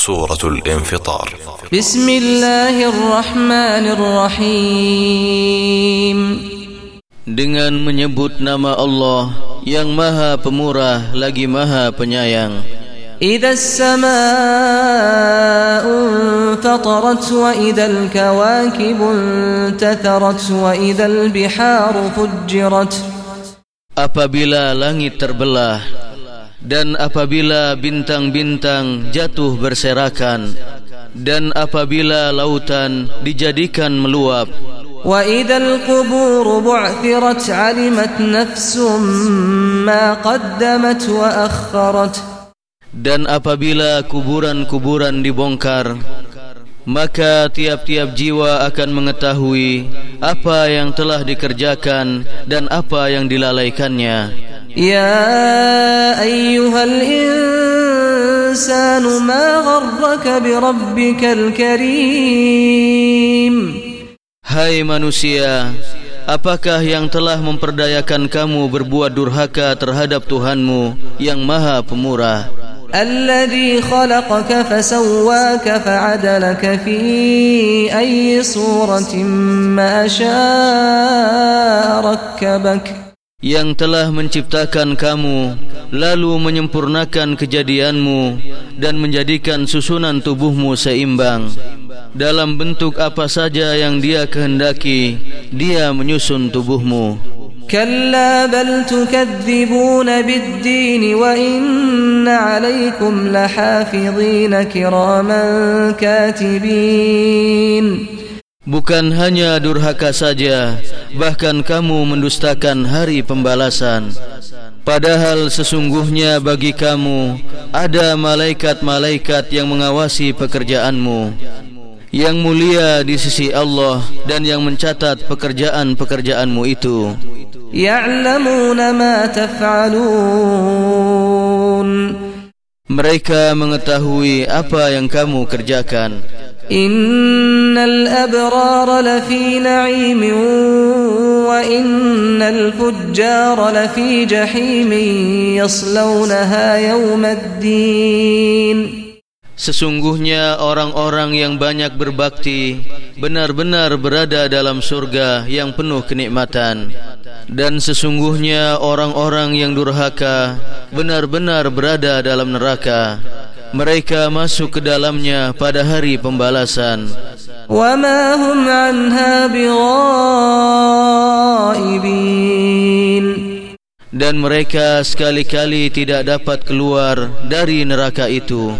سورة الانفطار بسم الله الرحمن الرحيم Dengan menyebut nama Allah yang maha pemurah lagi maha penyayang إذا السماء انفطرت وإذا الكواكب انتثرت وإذا البحار فجرت Apabila langit terbelah dan apabila bintang-bintang jatuh berserakan dan apabila lautan dijadikan meluap وإذا القبور بعثرت علمت نفس ما قدمت وأخرت dan apabila kuburan-kuburan dibongkar maka tiap-tiap jiwa akan mengetahui apa yang telah dikerjakan dan apa yang dilalaikannya يا أيها الإنسان ما غرك بربك الكريم Hai manusia apakah yang telah memperdayakan kamu berbuat durhaka terhadap Tuhanmu yang Maha Pemurah الذي خلقك فسواك فعدلك في أي صورة ما شاء ركبك yang telah menciptakan kamu lalu menyempurnakan kejadianmu dan menjadikan susunan tubuhmu seimbang. Dalam bentuk apa saja yang dia kehendaki dia menyusun tubuhmu. Kalla bal tukadzibuna bid-din wa inna عليكم لحافظين kiraman katibin. Bukan hanya durhaka saja, bahkan kamu mendustakan hari pembalasan. Padahal sesungguhnya bagi kamu ada malaikat-malaikat yang mengawasi pekerjaanmu. Yang mulia di sisi Allah dan yang mencatat pekerjaan-pekerjaanmu itu. Ya'lamuna ma taf'alun. Mereka mengetahui apa yang kamu kerjakan. إن الأبرار لفي نعيم وإن الفجار لفي جحيم يصلونها يوم الدين Sesungguhnya orang-orang yang banyak berbakti benar-benar berada dalam surga yang penuh kenikmatan dan sesungguhnya orang-orang yang durhaka benar-benar berada dalam neraka mereka masuk ke dalamnya pada hari pembalasan. dan mereka sekali-kali tidak dapat keluar dari neraka itu.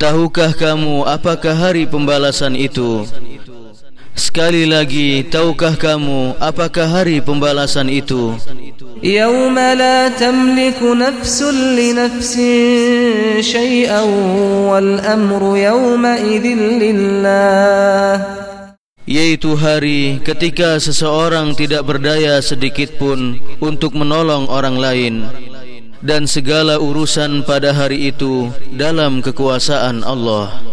Tahukah kamu apakah hari pembalasan itu? Sekali lagi, tahukah kamu apakah hari pembalasan itu? Yawma la tamliku nafsun li nafsin syai'an wal amru yawma idhin lillah. Yaitu hari ketika seseorang tidak berdaya sedikit pun untuk menolong orang lain. Dan segala urusan pada hari itu dalam kekuasaan Allah Allah.